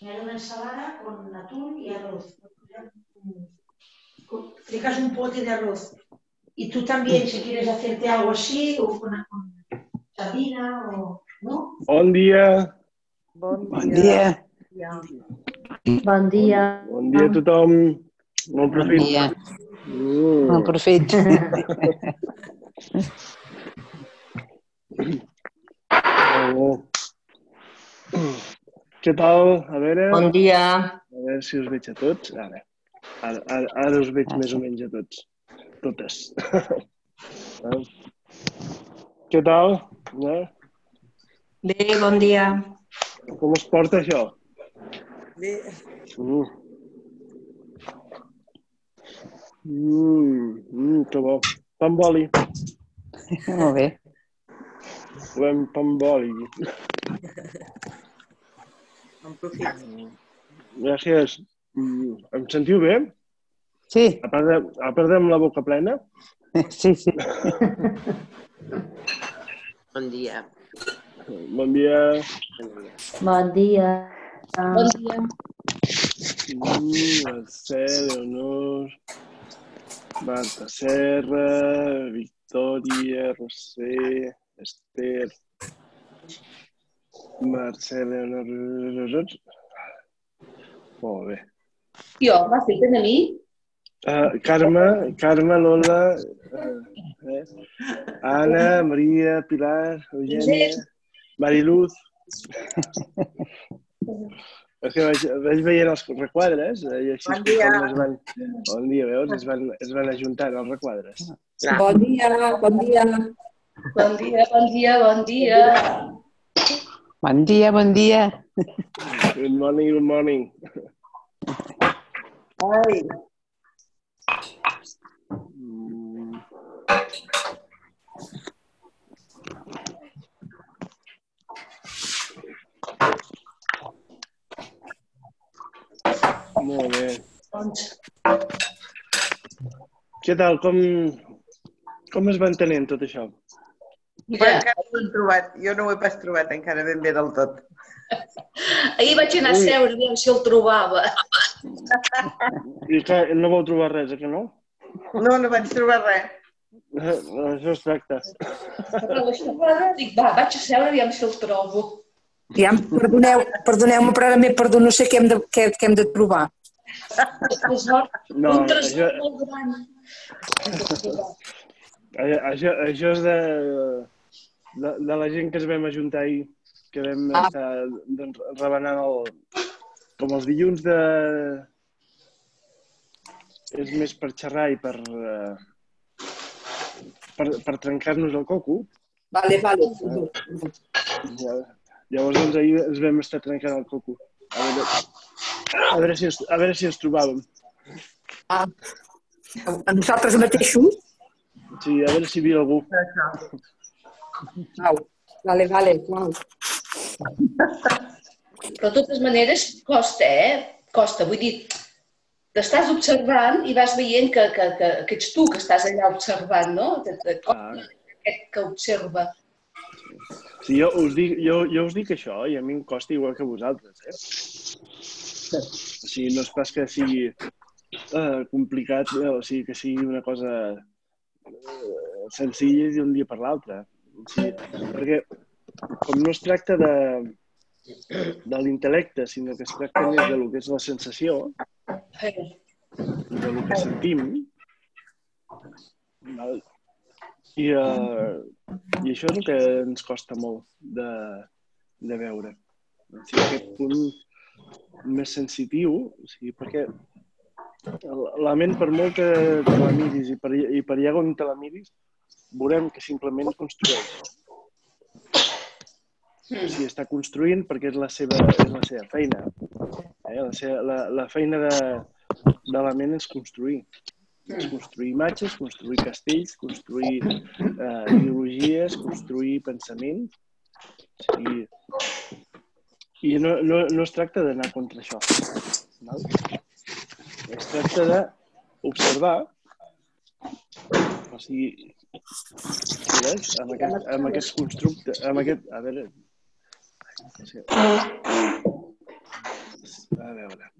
Me haré una ensalada con atún y arroz. Fricas un pote de arroz. Y tú también, si quieres hacerte algo así, o con, con sardina, o, ¿no? Bon dia. Bon Bon dia. Bon dia. Bon dia a tothom. Bon Bon profit. dia. Mm. Bon profit. Oh. Què tal? A veure, Bon dia. a veure si us veig a tots. Ara, ara, ara, ara us veig més o menys a tots. Totes. Ah. Què tal? Eh? Bé, bon dia. Com es porta això? Bé, Mm. Mm, mm, que bo. Pa amb oli. Molt bé. Volem pa amb Gràcies. Mm, em sentiu bé? Sí, A part, de, a part de amb la boca plena? sí, sí. Bon dia. Bon dia. Bon dia. Bon dia. Mm, Mercè, Leonor, Marta Serra, Victòria, Roser, Esther, Leonor... Molt bé. Jo, m'ha fet a mi? Uh, Carme, Carme, Lola, uh, eh? Anna, Maria, Pilar, Eugènia, Mariluz. És que vaig, vaig veient els requadres eh, i així Bon dia. es van... Bon dia, veus? Es van, es van ajuntant els requadres. Bon dia, bon dia. Bon dia, bon dia, bon dia. Bon dia, bon dia. Good morning, good morning. Ai, Mm. Molt bé. Doncs, Què tal? Com, com es va entenent tot això? Però encara no l'hem trobat. Jo no ho he pas trobat encara ben bé del tot. Ahir vaig anar a seure, aviam si el trobava. I que no vau trobar res, eh, que no? No, no vaig trobar res. Eh, Això es tracta. Però això, dic, va, vaig a seure, aviam si el trobo. Ja, perdoneu, perdoneu-me, però ara m'he perdut, no sé què hem de, què, què hem de trobar. Tresor, No, un tresor això, molt gran. això, això és de, de, de la gent que es vam ajuntar ahir, que vam Ah. estar doncs, rebenant el... Com els dilluns de... És més per xerrar i per... Eh, per, per trencar-nos el coco. Vale, vale. Ja, llavors, doncs, ahir ens vam estar trencant el coco. A veure, a veure, si, ens, a veure si ens trobàvem. Ah. A nosaltres mateixos? Sí, a veure si hi havia algú. Au. Vale, vale, uau. Però de totes maneres costa, eh? Costa, vull dir, t'estàs observant i vas veient que, que, que, que ets tu que estàs allà observant, no? Que, Ah, aquest que observa. sí, jo us, dic, jo, jo us dic això i a mi em costa igual que a vosaltres. Eh? O sigui, no és pas que sigui eh, complicat, eh, o sigui, que sigui una cosa eh, senzilla d'un dia per l'altre. Perquè com no es tracta de, de l'intel·lecte, sinó que es tracta més de lo que és la sensació, de lo que sentim, val? I, uh, I això és el que ens costa molt de, de veure. O sigui, aquest punt més sensitiu, o sigui, perquè la ment, per molt que te la miris i per, i per allà on te la miris, veurem que simplement construeix. O sigui, està construint perquè és la seva, és la seva feina. Eh? La, seva, la, la feina de, de la ment és construir. És construir imatges, construir castells, construir eh, ideologies, construir pensament. O sigui, I no, no, no es tracta d'anar contra això. Val? Es tracta d'observar, o sigui, Mires, amb aquest, amb aquest constructe, amb aquest... A veure... A veure...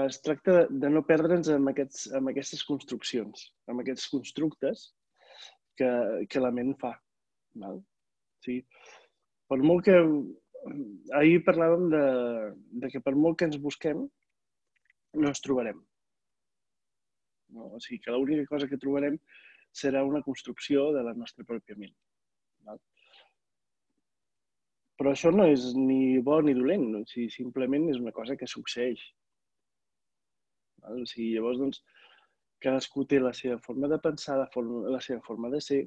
Es tracta de no perdre'ns amb, aquests, amb aquestes construccions, amb aquests constructes que, que la ment fa. Val? Sí. Per molt que... Ahir parlàvem de, de que per molt que ens busquem, no ens trobarem. No? O sigui, que l'única cosa que trobarem serà una construcció de la nostra pròpia ment. Val? Però això no és ni bo ni dolent, o sigui, simplement és una cosa que succeeix. Val? O sigui, llavors, doncs, cadascú té la seva forma de pensar, la, forma, la seva forma de ser,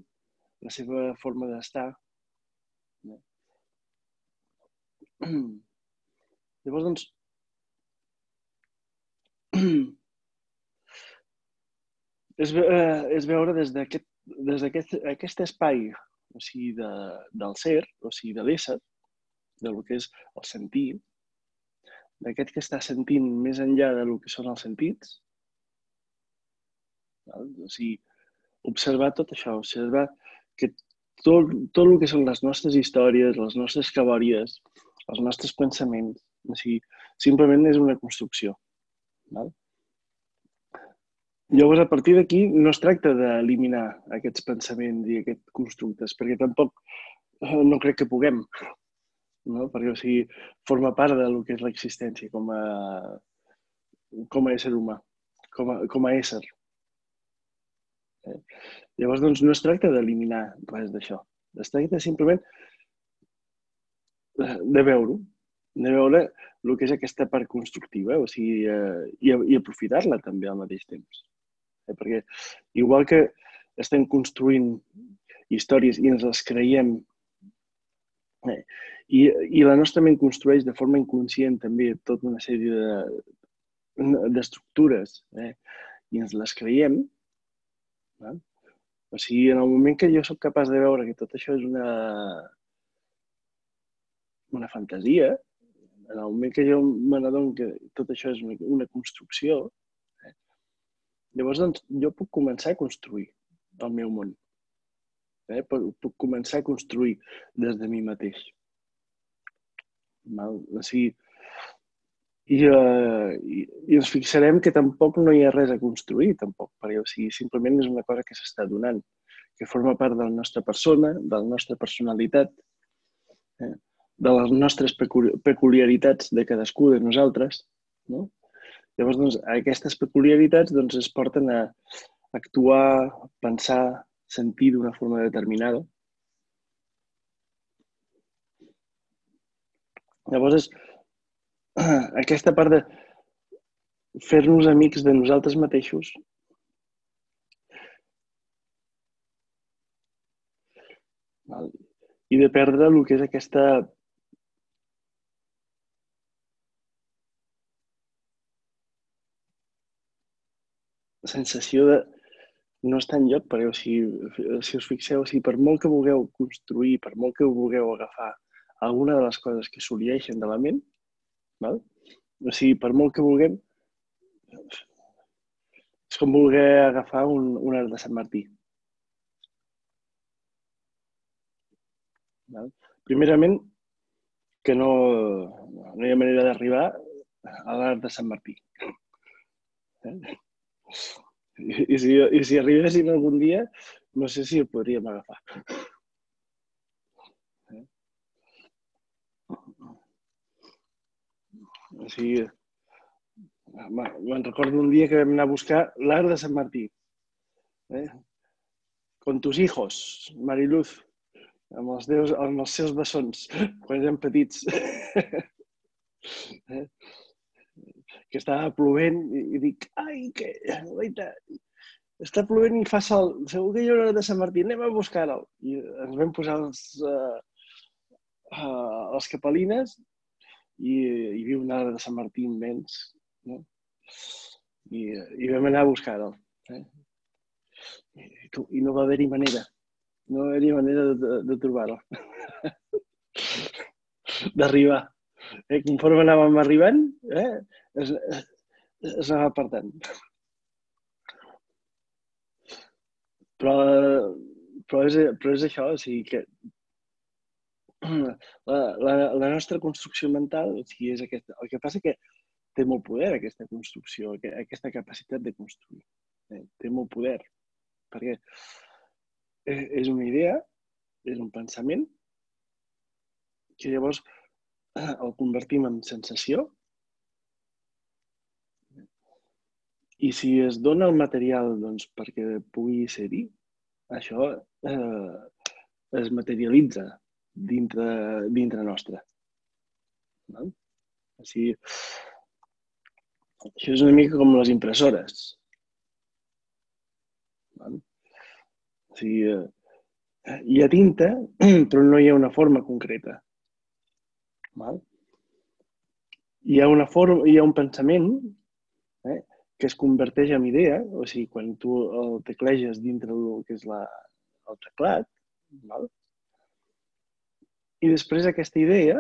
la seva forma d'estar. No? Llavors, doncs, és, eh, és veure des d'aquest des d'aquest aquest espai o sigui, de, del ser, o sigui, de l'ésser, del que és el sentir, d'aquest que està sentint més enllà del que són els sentits, val? o sigui, observar tot això, observar que tot, tot el que són les nostres històries, les nostres cabòries, els nostres pensaments, o sigui, simplement és una construcció. Val? Llavors, a partir d'aquí, no es tracta d'eliminar aquests pensaments i aquests constructes, perquè tampoc eh, no crec que puguem, no? perquè o sigui, forma part del que és l'existència com a, com a ésser humà, com a, com a ésser. Eh? Llavors, doncs, no es tracta d'eliminar res d'això. Es tracta simplement de de veure-ho, de veure el que és aquesta part constructiva, o sigui, eh, i, i aprofitar-la també al mateix temps. Eh? Perquè igual que estem construint històries i ens les creiem eh? I, i la nostra ment construeix de forma inconscient també tota una sèrie de- d'estructures eh? i ens les creiem, eh? o sigui, en el moment que jo sóc capaç de veure que tot això és una, una fantasia, en el moment que jo me n'adono que tot això és una, una construcció, eh? llavors doncs, jo puc començar a construir el meu món. Eh? Puc, puc començar a construir des de mi mateix. Val? O sigui, i, uh, i, i ens fixarem que tampoc no hi ha res a construir, tampoc, perquè o sigui, simplement és una cosa que s'està donant, que forma part de la nostra persona, de la nostra personalitat, eh? De les nostres pecu- peculiaritats de cadascú de nosaltres. No? Llavors, doncs, aquestes peculiaritats doncs, es porten a actuar, pensar, sentir d'una forma determinada. Llavors, és aquesta part de fer-nos amics de nosaltres mateixos i de perdre el que és aquesta sensació de no estar en lloc, perquè o sigui, si us fixeu, o sigui, per molt que vulgueu construir, per molt que vulgueu agafar alguna de les coses que sorgeixen de la ment, val? o sigui, per molt que vulguem, és com voler agafar un, un arc de Sant Martí. Val? Primerament, que no, no hi ha manera d'arribar a l'arc de Sant Martí. Eh? I, si, I si arribéssim algun dia, no sé si el podríem agafar. Eh? O sigui, me- me'n recordo un dia que vam anar a buscar l'arc de Sant Martí. Eh? Con tus hijos, Mariluz, amb els, deus, amb els seus bessons, quan érem petits. eh? Que estava plovent i, i dic, ai, que, guaita, està plovent i fa sol, segur que hi haurà de Sant Martí, anem a buscar-lo. I ens vam posar els, uh, uh, les capelines i hi havia un arbre de Sant Martí immens, no? I, i vam anar a buscar-lo. Eh? I, I no va haver-hi manera. No va haver-hi manera de, de, de trobar-lo. D'arribar. Eh? Conforme anàvem arribant, eh? Es, es anava apartant. Però, però, és, però és això, o sigui que la, la, la nostra construcció mental o sigui, és aquesta. El que passa que té molt poder aquesta construcció, aqu- aquesta capacitat de construir. Eh? Té molt poder, perquè és una idea, és un pensament, que llavors el convertim en sensació i si es dona el material doncs, perquè pugui ser-hi, això eh, es materialitza dintre, dintre nostre. Val? O sigui, això és una mica com les impressores. Val? O sigui, eh, hi ha tinta, però no hi ha una forma concreta. Val? Hi ha una forma, hi ha un pensament eh, que es converteix en idea, o sigui, quan tu el tecleges dintre del que és la, el teclat, val? i després aquesta idea,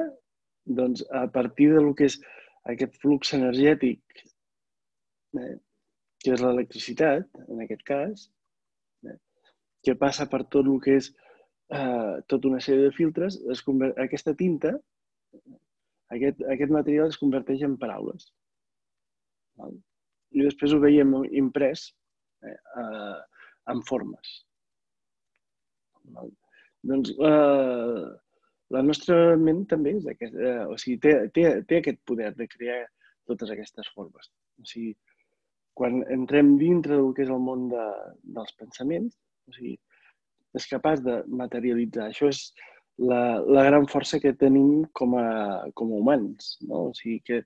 doncs, a partir del que és aquest flux energètic, eh, que és l'electricitat, en aquest cas, eh, que passa per tot el que és eh, tota una sèrie de filtres, es aquesta tinta, aquest, aquest material es converteix en paraules. Val? I després ho veiem imprès eh, eh, en formes. Val? Doncs eh, la nostra ment també és aquest, eh, o sigui, té, té, té aquest poder de crear totes aquestes formes. O sigui, quan entrem dintre del que és el món de, dels pensaments, o sigui, és capaç de materialitzar. Això és la, la gran força que tenim com a, com a humans. No? O sigui que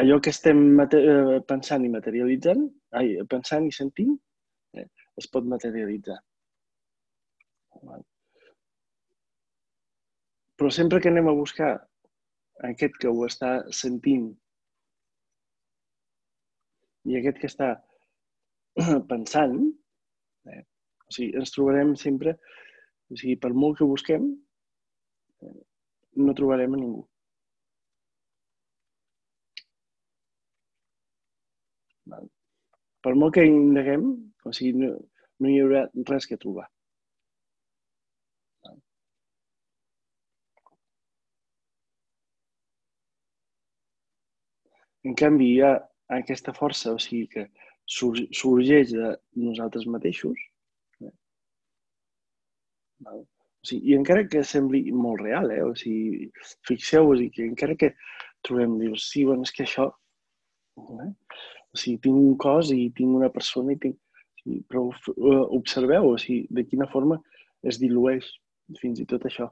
allò que estem eh, pensant i materialitzant, ai, pensant i sentint, eh, es pot materialitzar. Però sempre que anem a buscar aquest que ho està sentint i aquest que està pensant, eh, o sigui, ens trobarem sempre, o sigui, per molt que busquem, eh, no trobarem a ningú. Per molt que indaguem, o sigui, no, no hi haurà res que trobar. En canvi, hi ha aquesta força, o sigui, que sorgeix de nosaltres mateixos. eh? O sigui, I encara que sembli molt real, eh? o sigui, fixeu-vos, que encara que trobem, dius, sí, bueno, és que això... Eh? O sigui, tinc un cos i tinc una persona i tinc... Sí, però f- eh, observeu, o sigui, de quina forma es dilueix fins i tot això.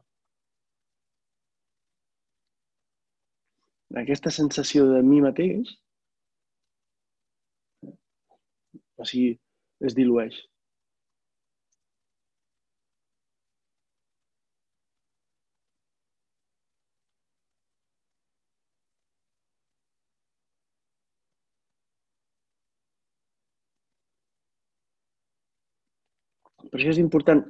Aquesta sensació de mi mateix, o sigui, es dilueix. Per això és important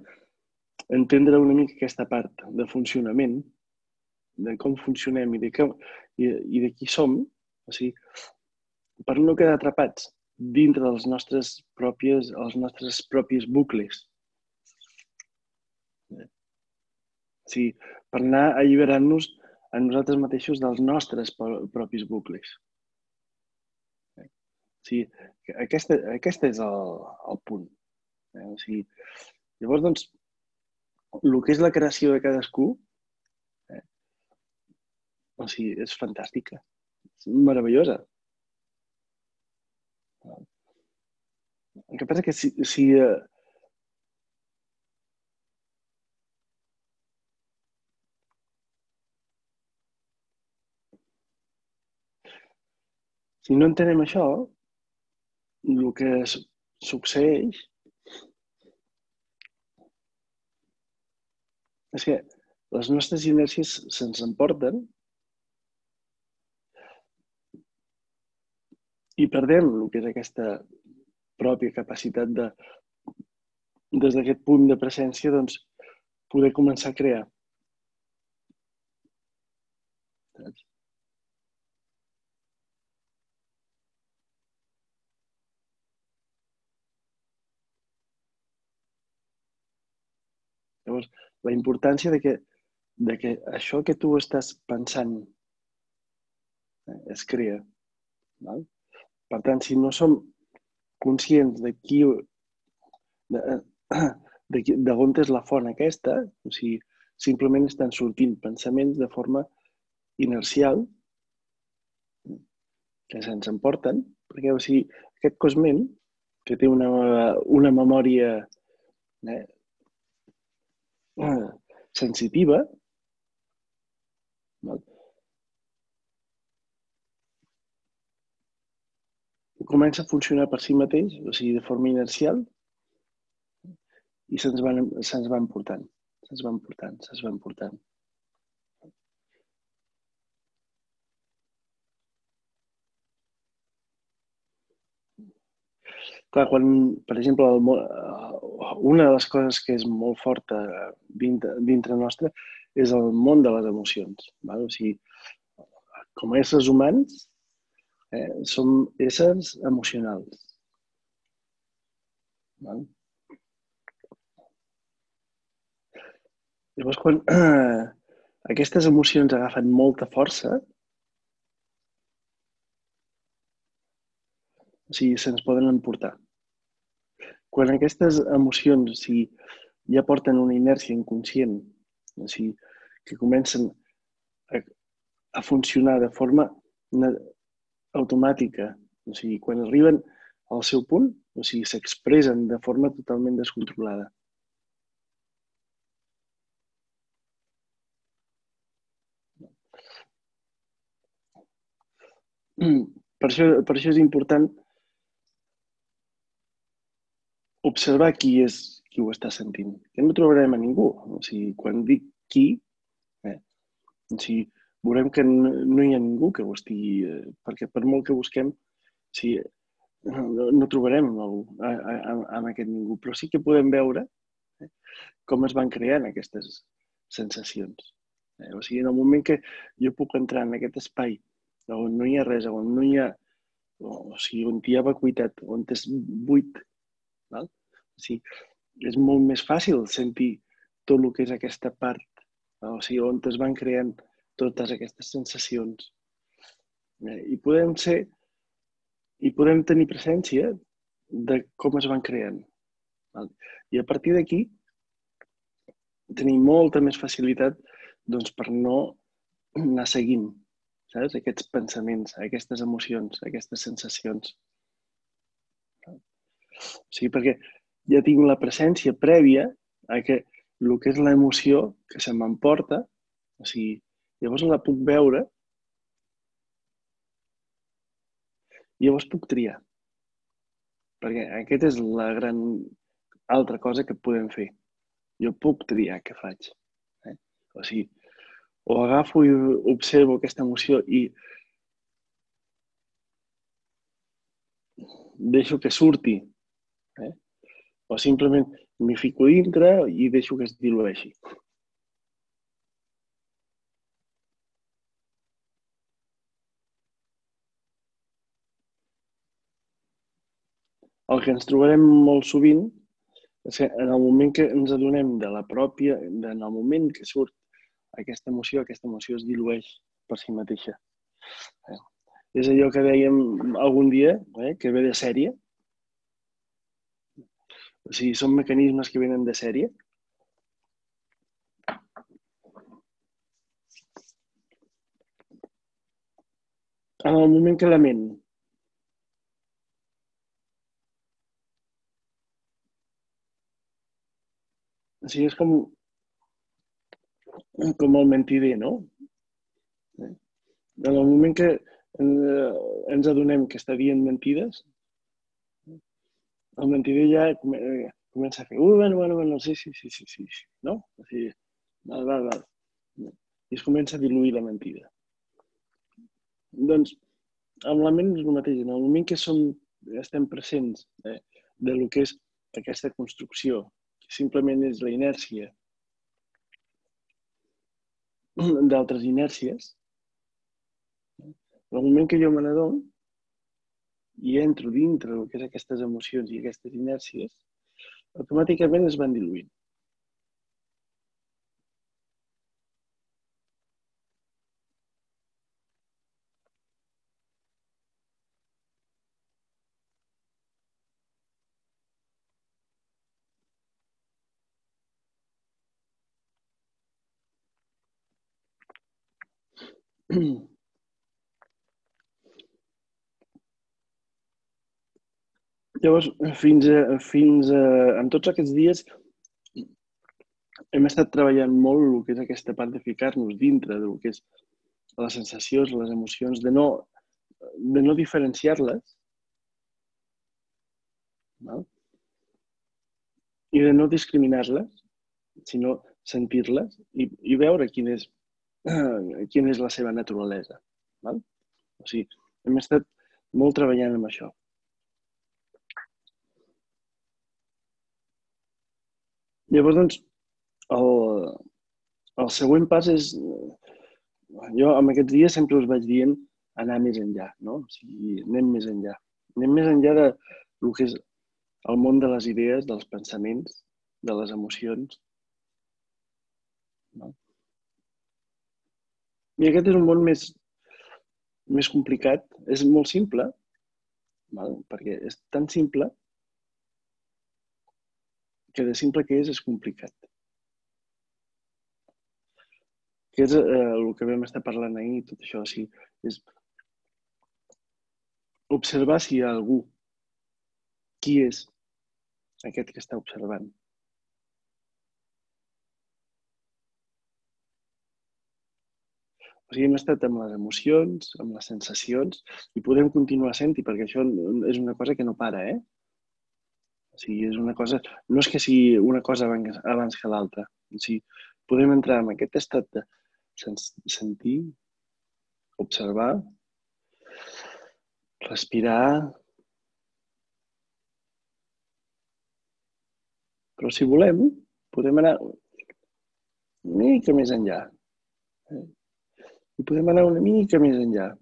entendre una mica aquesta part de funcionament, de com funcionem i de, com, i, i de qui som, o sigui, per no quedar atrapats dintre dels nostres pròpies, els nostres propis bucles. O sigui, per anar alliberant-nos a nosaltres mateixos dels nostres pro- propis bucles. O sigui, que aquest, aquest és el, el punt. Eh? O sigui, llavors, doncs, el que és la creació de cadascú, eh? o sigui, és fantàstica, és meravellosa. El que passa que si, si eh, si no entenem això, el que succeeix és que les nostres inèrcies se'ns emporten i perdem el que és aquesta pròpia capacitat de, des d'aquest punt de presència, doncs, poder començar a crear. Llavors, la importància de que, de que això que tu estàs pensant eh, es crea. Val? Per tant, si no som conscients de qui, de, de, qui- de on és la font aquesta, o sigui, simplement estan sortint pensaments de forma inercial que se'ns emporten, perquè o sigui, aquest cosment, que té una, una memòria eh, eh, sensitiva, val? comença a funcionar per si mateix, o sigui, de forma inercial, i se'ns van, se'ns van portant, se'ns van portant, se'ns van portant. Clar, quan, per exemple, el, eh, una de les coses que és molt forta dintre, dintre nostre és el món de les emocions. Val? O sigui, com a éssers humans, eh, som éssers emocionals. Val? Llavors, quan eh, aquestes emocions agafen molta força, o sigui, se'ns poden emportar. Quan aquestes emocions o sigui, ja porten una inèrcia inconscient, o sigui, que comencen a, a funcionar de forma automàtica, o sigui, quan arriben al seu punt, o sigui, s'expressen de forma totalment descontrolada. Per això, per això és important observar qui és qui ho està sentint. Que no trobarem a ningú. O sigui, quan dic qui, eh, o sigui, veurem que no, no hi ha ningú que ho estigui... Eh, perquè per molt que busquem, o sigui, no, no trobarem el, a, a, a, amb aquest ningú, però sí que podem veure eh, com es van creant aquestes sensacions. Eh? O sigui, en el moment que jo puc entrar en aquest espai on no hi ha res, on no hi ha... O sigui, on hi ha vacuïtat, on és buit, val? O sigui, és molt més fàcil sentir tot el que és aquesta part, o sigui, on es van creant totes aquestes sensacions. Eh, I podem ser i podem tenir presència de com es van creant. I a partir d'aquí tenim molta més facilitat doncs, per no anar seguint saps? aquests pensaments, aquestes emocions, aquestes sensacions. O sigui, perquè ja tinc la presència prèvia a que el que és l'emoció que se m'emporta, o sigui, llavors la puc veure i llavors puc triar. Perquè aquesta és la gran altra cosa que podem fer. Jo puc triar què faig. Eh? O sigui, o agafo i observo aquesta emoció i deixo que surti, eh? O simplement m'hi fico dintre i deixo que es dilueixi. El que ens trobarem molt sovint és que en el moment que ens adonem de la pròpia, en el moment que surt aquesta emoció, aquesta emoció es dilueix per si mateixa. Eh? És allò que dèiem algun dia, eh? que ve de sèrie. O sigui, són mecanismes que venen de sèrie. En el moment que la ment o sigui, és com, com el mentider, no? En el moment que eh, ens adonem que està dient mentides, el mentider ja come- comença a fer, ui, bueno, bueno, bueno, sí, sí, sí, sí, sí, sí, no? O sigui, val, val, val. I es comença a diluir la mentida. Doncs, amb la ment és el mateix. En el moment que som, estem presents eh, de lo que és aquesta construcció, que simplement és la inèrcia d'altres inèrcies, en el moment que jo me n'adono i entro dintre el que és aquestes emocions i aquestes inèrcies, automàticament es van diluint. Mm-hmm. Llavors, fins a, fins a, en tots aquests dies hem estat treballant molt el que és aquesta part de ficar-nos dintre del que és les sensacions, les emocions, de no, de no diferenciar-les val? i de no discriminar-les, sinó sentir-les i, i veure quin és, quina és la seva naturalesa. Val? O sigui, hem estat molt treballant amb això. Llavors, doncs, el, el següent pas és... Jo, en aquests dies, sempre us vaig dient anar més enllà, no? O sigui, anem més enllà. Anem més enllà de el que és el món de les idees, dels pensaments, de les emocions. No? I aquest és un món més, més complicat. És molt simple, val? perquè és tan simple que de simple que és, és complicat. Que és eh, el que vam estar parlant ahir, tot això, sí, és observar si hi ha algú. Qui és aquest que està observant? O sigui, hem estat amb les emocions, amb les sensacions, i podem continuar sent-hi, perquè això és una cosa que no para, eh? O sigui, és una cosa... No és que sigui una cosa abans, abans que l'altra. O sigui, podem entrar en aquest estat de sentir, observar, respirar, però si volem, podem anar una mica més enllà. Eh? I podem anar una mica més enllà.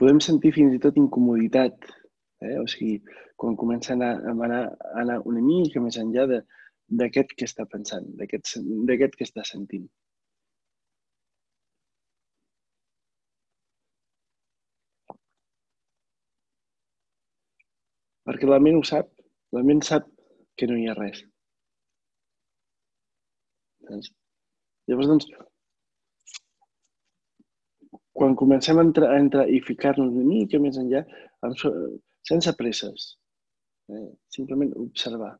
Podem sentir fins i tot incomoditat. Eh? O sigui, quan comença a anar, a anar, a anar una mica més enllà d'aquest que està pensant, d'aquest que està sentint. Perquè la ment ho sap. La ment sap que no hi ha res. Llavors, doncs, quan comencem a entrar, a entrar i ficar-nos una mica més enllà, sense presses, eh? simplement observar.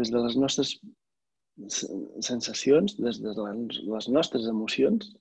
Des de les nostres sensacions, des de les nostres emocions,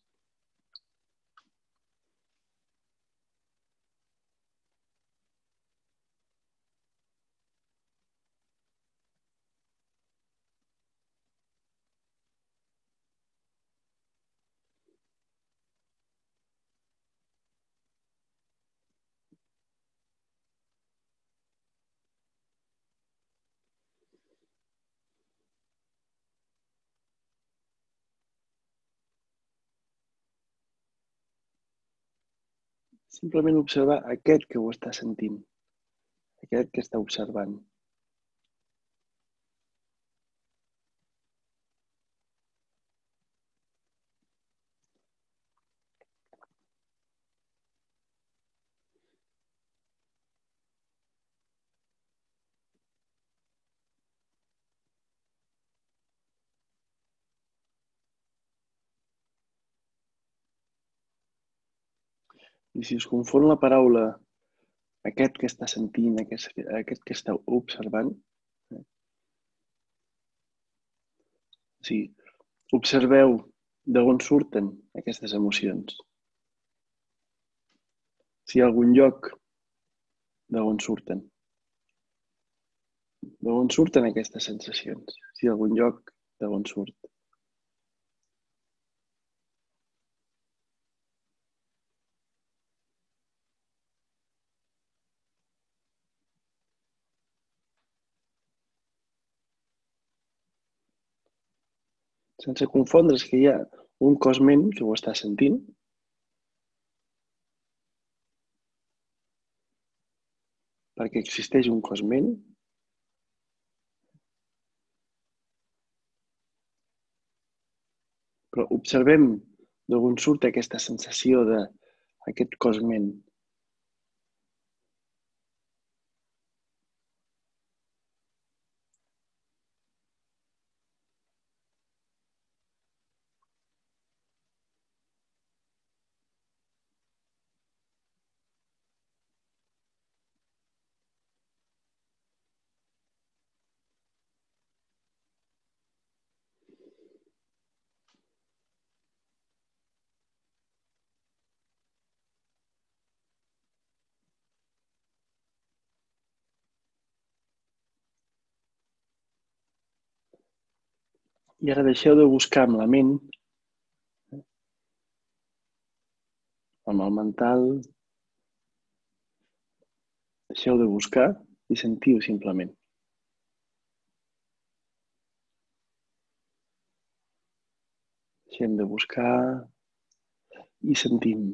Simplement observar aquest que ho està sentint, aquest que està observant. I si es confon la paraula aquest que està sentint, aquest, aquest que està observant, eh? o sigui, observeu d'on surten aquestes emocions. Si hi ha algun lloc d'on surten. D'on surten aquestes sensacions? Si hi ha algun lloc d'on surt. sense confondre's que hi ha un cosment que ho està sentint, perquè existeix un cosment però observem d'on surt aquesta sensació d'aquest cosment I ara deixeu de buscar amb la ment, amb el mental, deixeu de buscar i sentiu simplement. Deixem de buscar i sentim.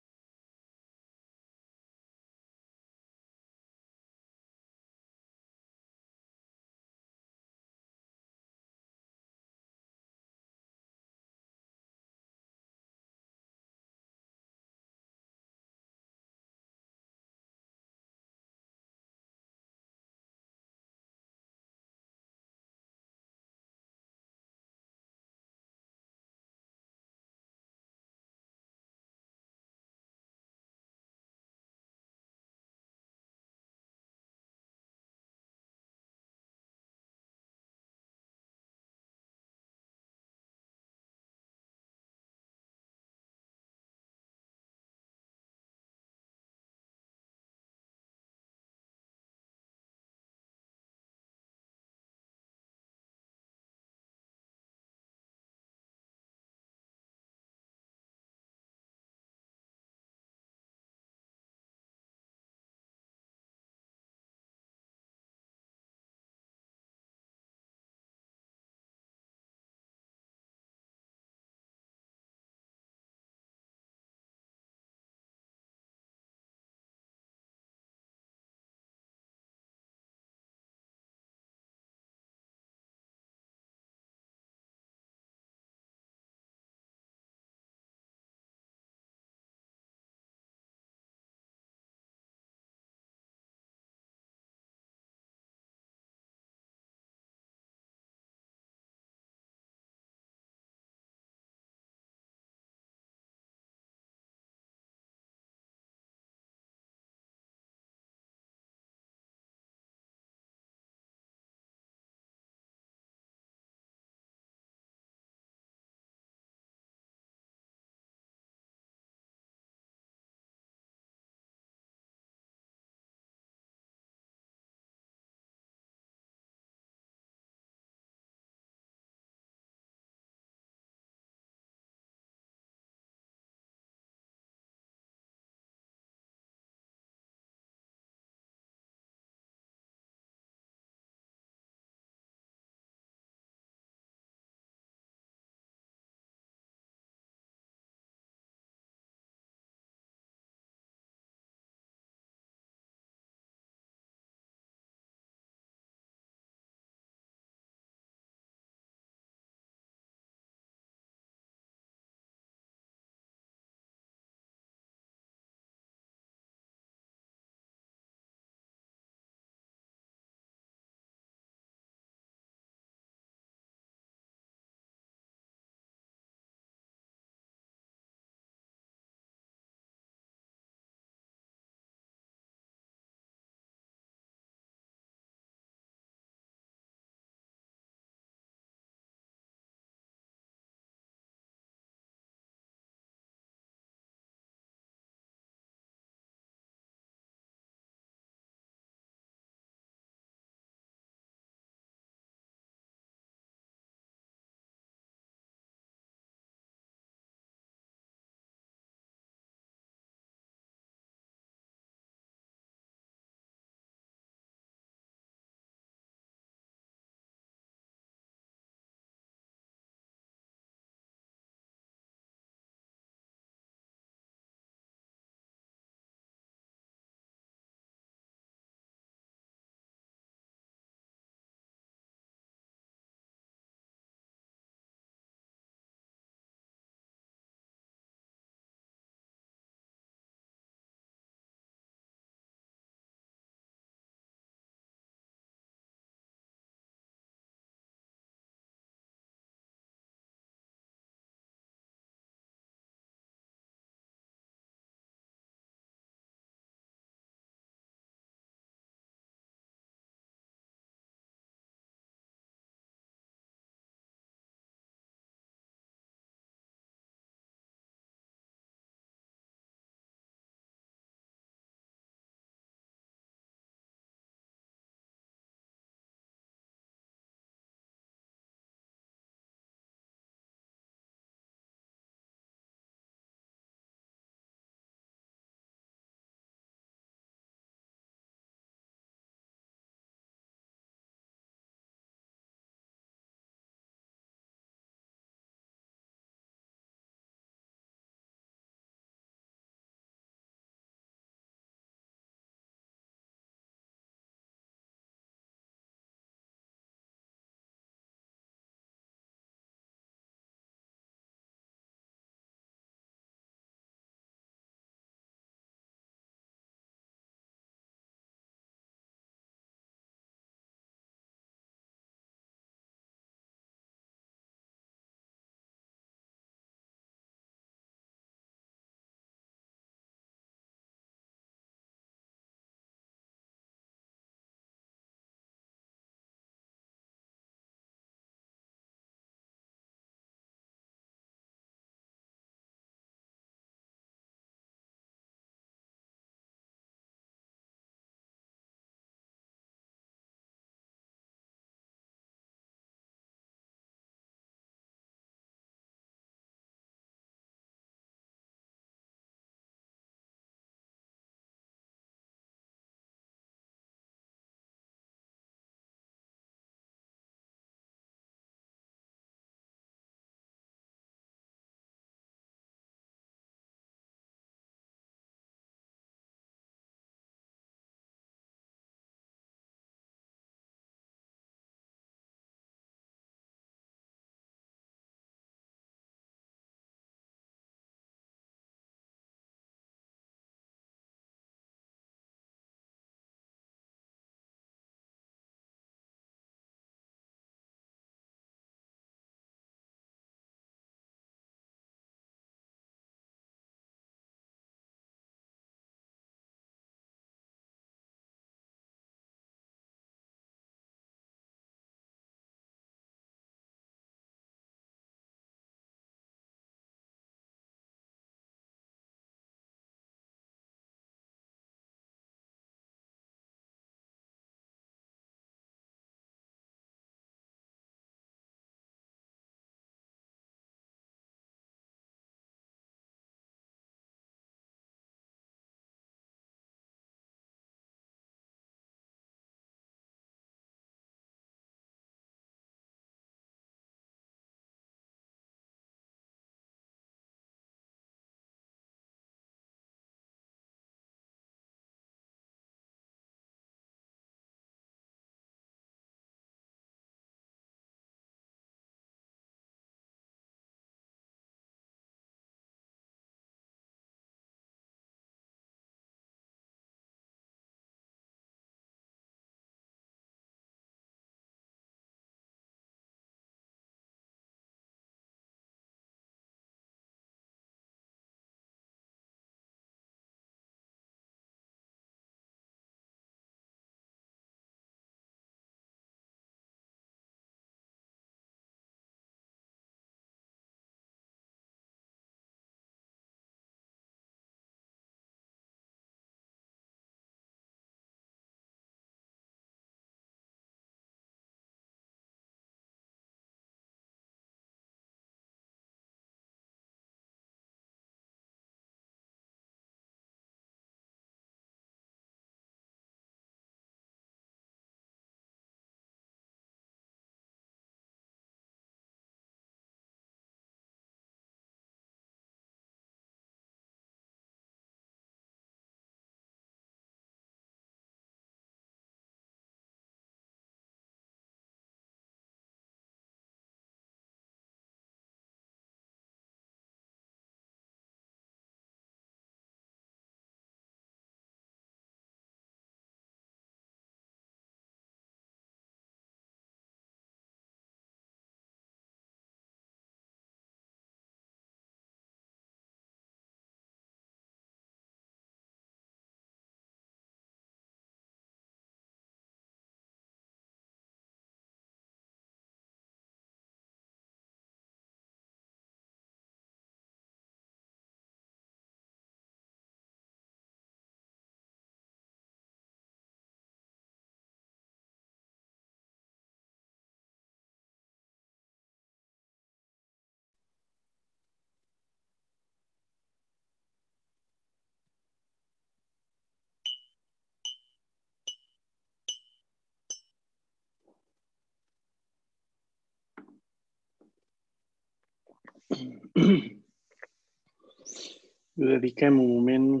Dediquem un moment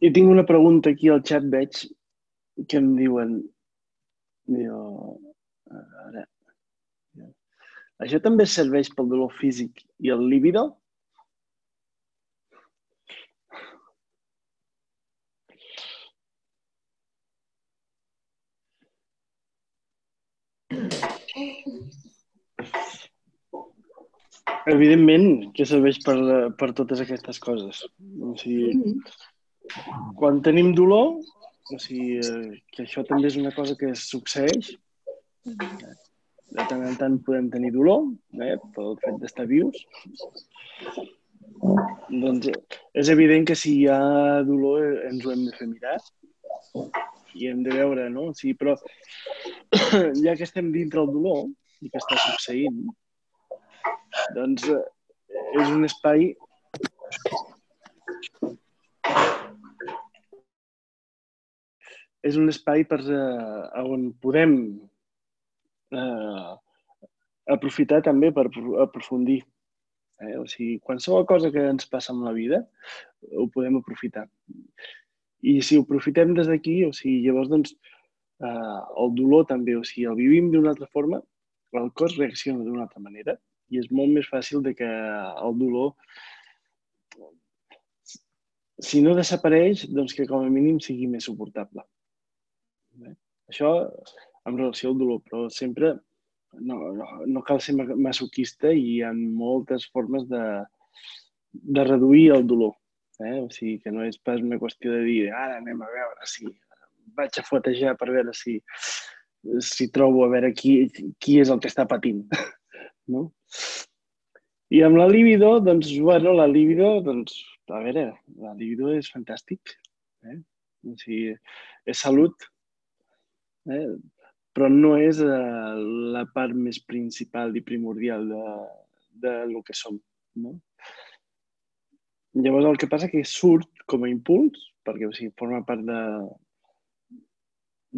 I tinc una pregunta aquí al xat, veig, que em diuen... Jo, ara, això també serveix pel dolor físic i el líbido? Evidentment que serveix per, per totes aquestes coses. O sigui, quan tenim dolor, o sigui, eh, que això també és una cosa que succeeix, de tant en tant podem tenir dolor, eh, pel fet d'estar vius, doncs és evident que si hi ha dolor eh, ens ho hem de fer mirar i hem de veure, no? Sigui, però ja que estem dintre el dolor i que està succeint, doncs eh, és un espai és un espai per, eh, on podem eh, aprofitar també per aprofundir. Eh? O sigui, qualsevol cosa que ens passa en la vida ho podem aprofitar. I si ho aprofitem des d'aquí, o sigui, llavors doncs, eh, el dolor també, o sigui, el vivim d'una altra forma, el cos reacciona d'una altra manera i és molt més fàcil de que el dolor, si no desapareix, doncs que com a mínim sigui més suportable. Això en relació al dolor, però sempre no, no, no cal ser masoquista i hi ha moltes formes de, de reduir el dolor. Eh? O sigui, que no és pas una qüestió de dir ara anem a veure si vaig a fotejar per veure si, si trobo a veure qui, qui és el que està patint. No? I amb la libido, doncs, bueno, la libido, doncs, a veure, la libido és fantàstic. Eh? O sigui, és salut, eh? però no és eh, la part més principal i primordial de, de lo que som. No? Llavors el que passa que surt com a impuls, perquè o sigui, forma part de,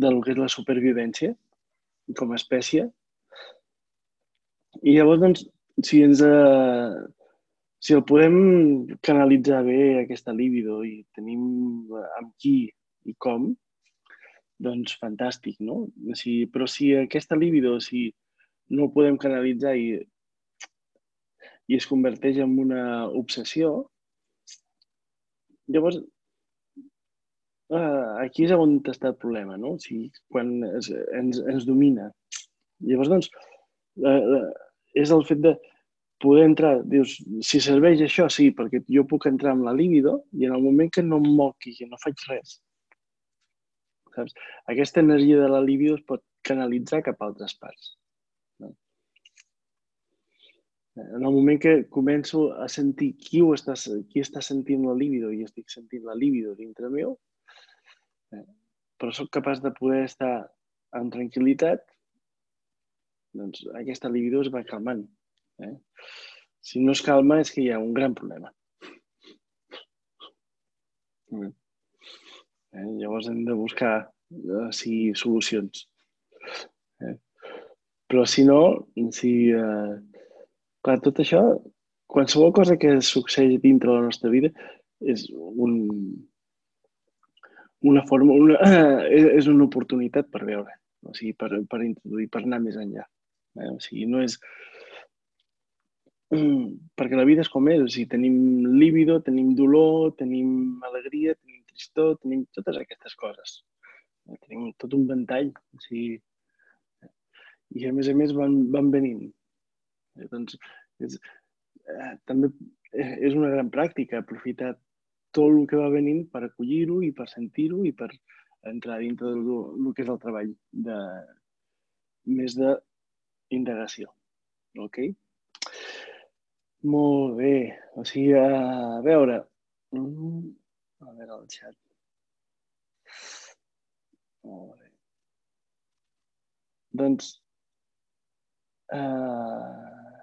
de lo que és la supervivència com a espècie, i llavors, doncs, si ens... Eh, si el podem canalitzar bé, aquesta libido, i tenim amb qui i com, doncs fantàstic, no? Sigui, però si aquesta libido, si no ho podem canalitzar i, i es converteix en una obsessió, llavors eh, aquí és on està el problema, no? O sigui, quan es, ens, ens domina. Llavors, doncs, eh, és el fet de poder entrar, dius, si serveix això, sí, perquè jo puc entrar amb la líbido i en el moment que no em moqui, que no faig res, saps? aquesta energia de la líbido es pot canalitzar cap a altres parts. No? En el moment que començo a sentir qui, ho està, qui està sentint la líbido i estic sentint la líbido dintre meu, eh, però sóc capaç de poder estar en tranquil·litat doncs aquesta libido es va calmant. Eh? Si no es calma és que hi ha un gran problema. Eh? Llavors hem de buscar eh, sí, solucions. Eh? Però si no, si... Eh, clar, tot això, qualsevol cosa que succeeix dintre la nostra vida és un, una forma, una, és una oportunitat per veure, o sigui, per, per introduir, per anar més enllà. Eh? O sigui, no és... Mm, perquè la vida és com és, o sigui, tenim líbido, tenim dolor, tenim alegria, tenim tristor, tenim totes aquestes coses. Eh, Tenim tot un ventall, o sigui, i a més a més van, van venint. Eh, doncs, és, eh, també eh, és una gran pràctica aprofitar tot el que va venint per acollir-ho i per sentir-ho i per entrar dintre del el que és el treball de més de indagació. Ok? Molt bé. O sigui, a veure... A veure el xat. Molt bé. Doncs... Uh,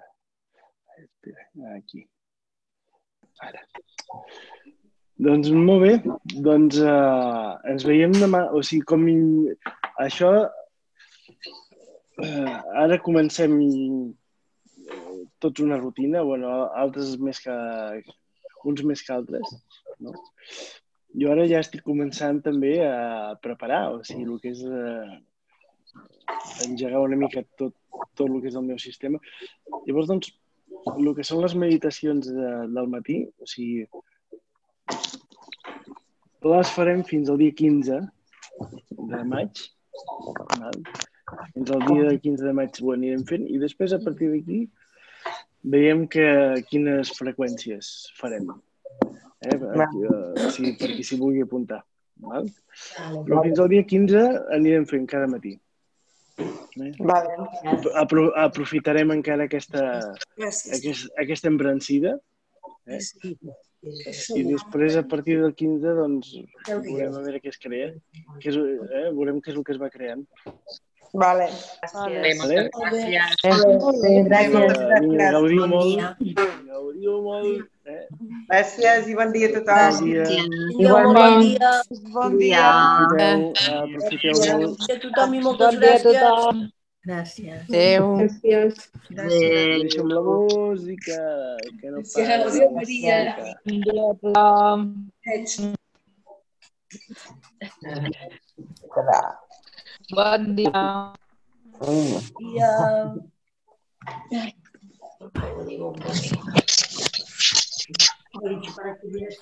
espera, aquí. Ara. Doncs molt bé, doncs uh, ens veiem demà. O sigui, com in- això, uh, ara comencem eh, tots una rutina, bueno, altres més que, uns més que altres, no? Jo ara ja estic començant també a preparar, o sigui, el que és uh, engegar una mica tot, tot el que és el meu sistema. Llavors, doncs, el que són les meditacions de, del matí, o sigui, les farem fins al dia 15 de maig. Val? Fins al dia 15 de maig ho anirem fent i després a partir d'aquí veiem que, quines freqüències farem. Eh? Per, eh, sigui, per qui s'hi vulgui apuntar. Val? Però fins al dia 15 anirem fent cada matí. Eh? Vale. Apro aprofitarem encara aquesta, aquest, aquesta embrancida eh? i després a partir del 15 doncs veurem a veure què es crea què és, eh? veurem què és el que es va creant Vale. Gràcies. Gràcies. Gràcies. gaudiu Bon molt dia. gaudiu molt eh? Gràcies i bon dia a bon tothom. dia Igualment. Bon dia. aprofiteu, aprofiteu molt a tothom i moltes Bon dia a gràcies. tothom. Gràcies. Adéu. deixa'm la música que no para Adéu, Maria. Bon dia a tothom. Bon dia. Para que veas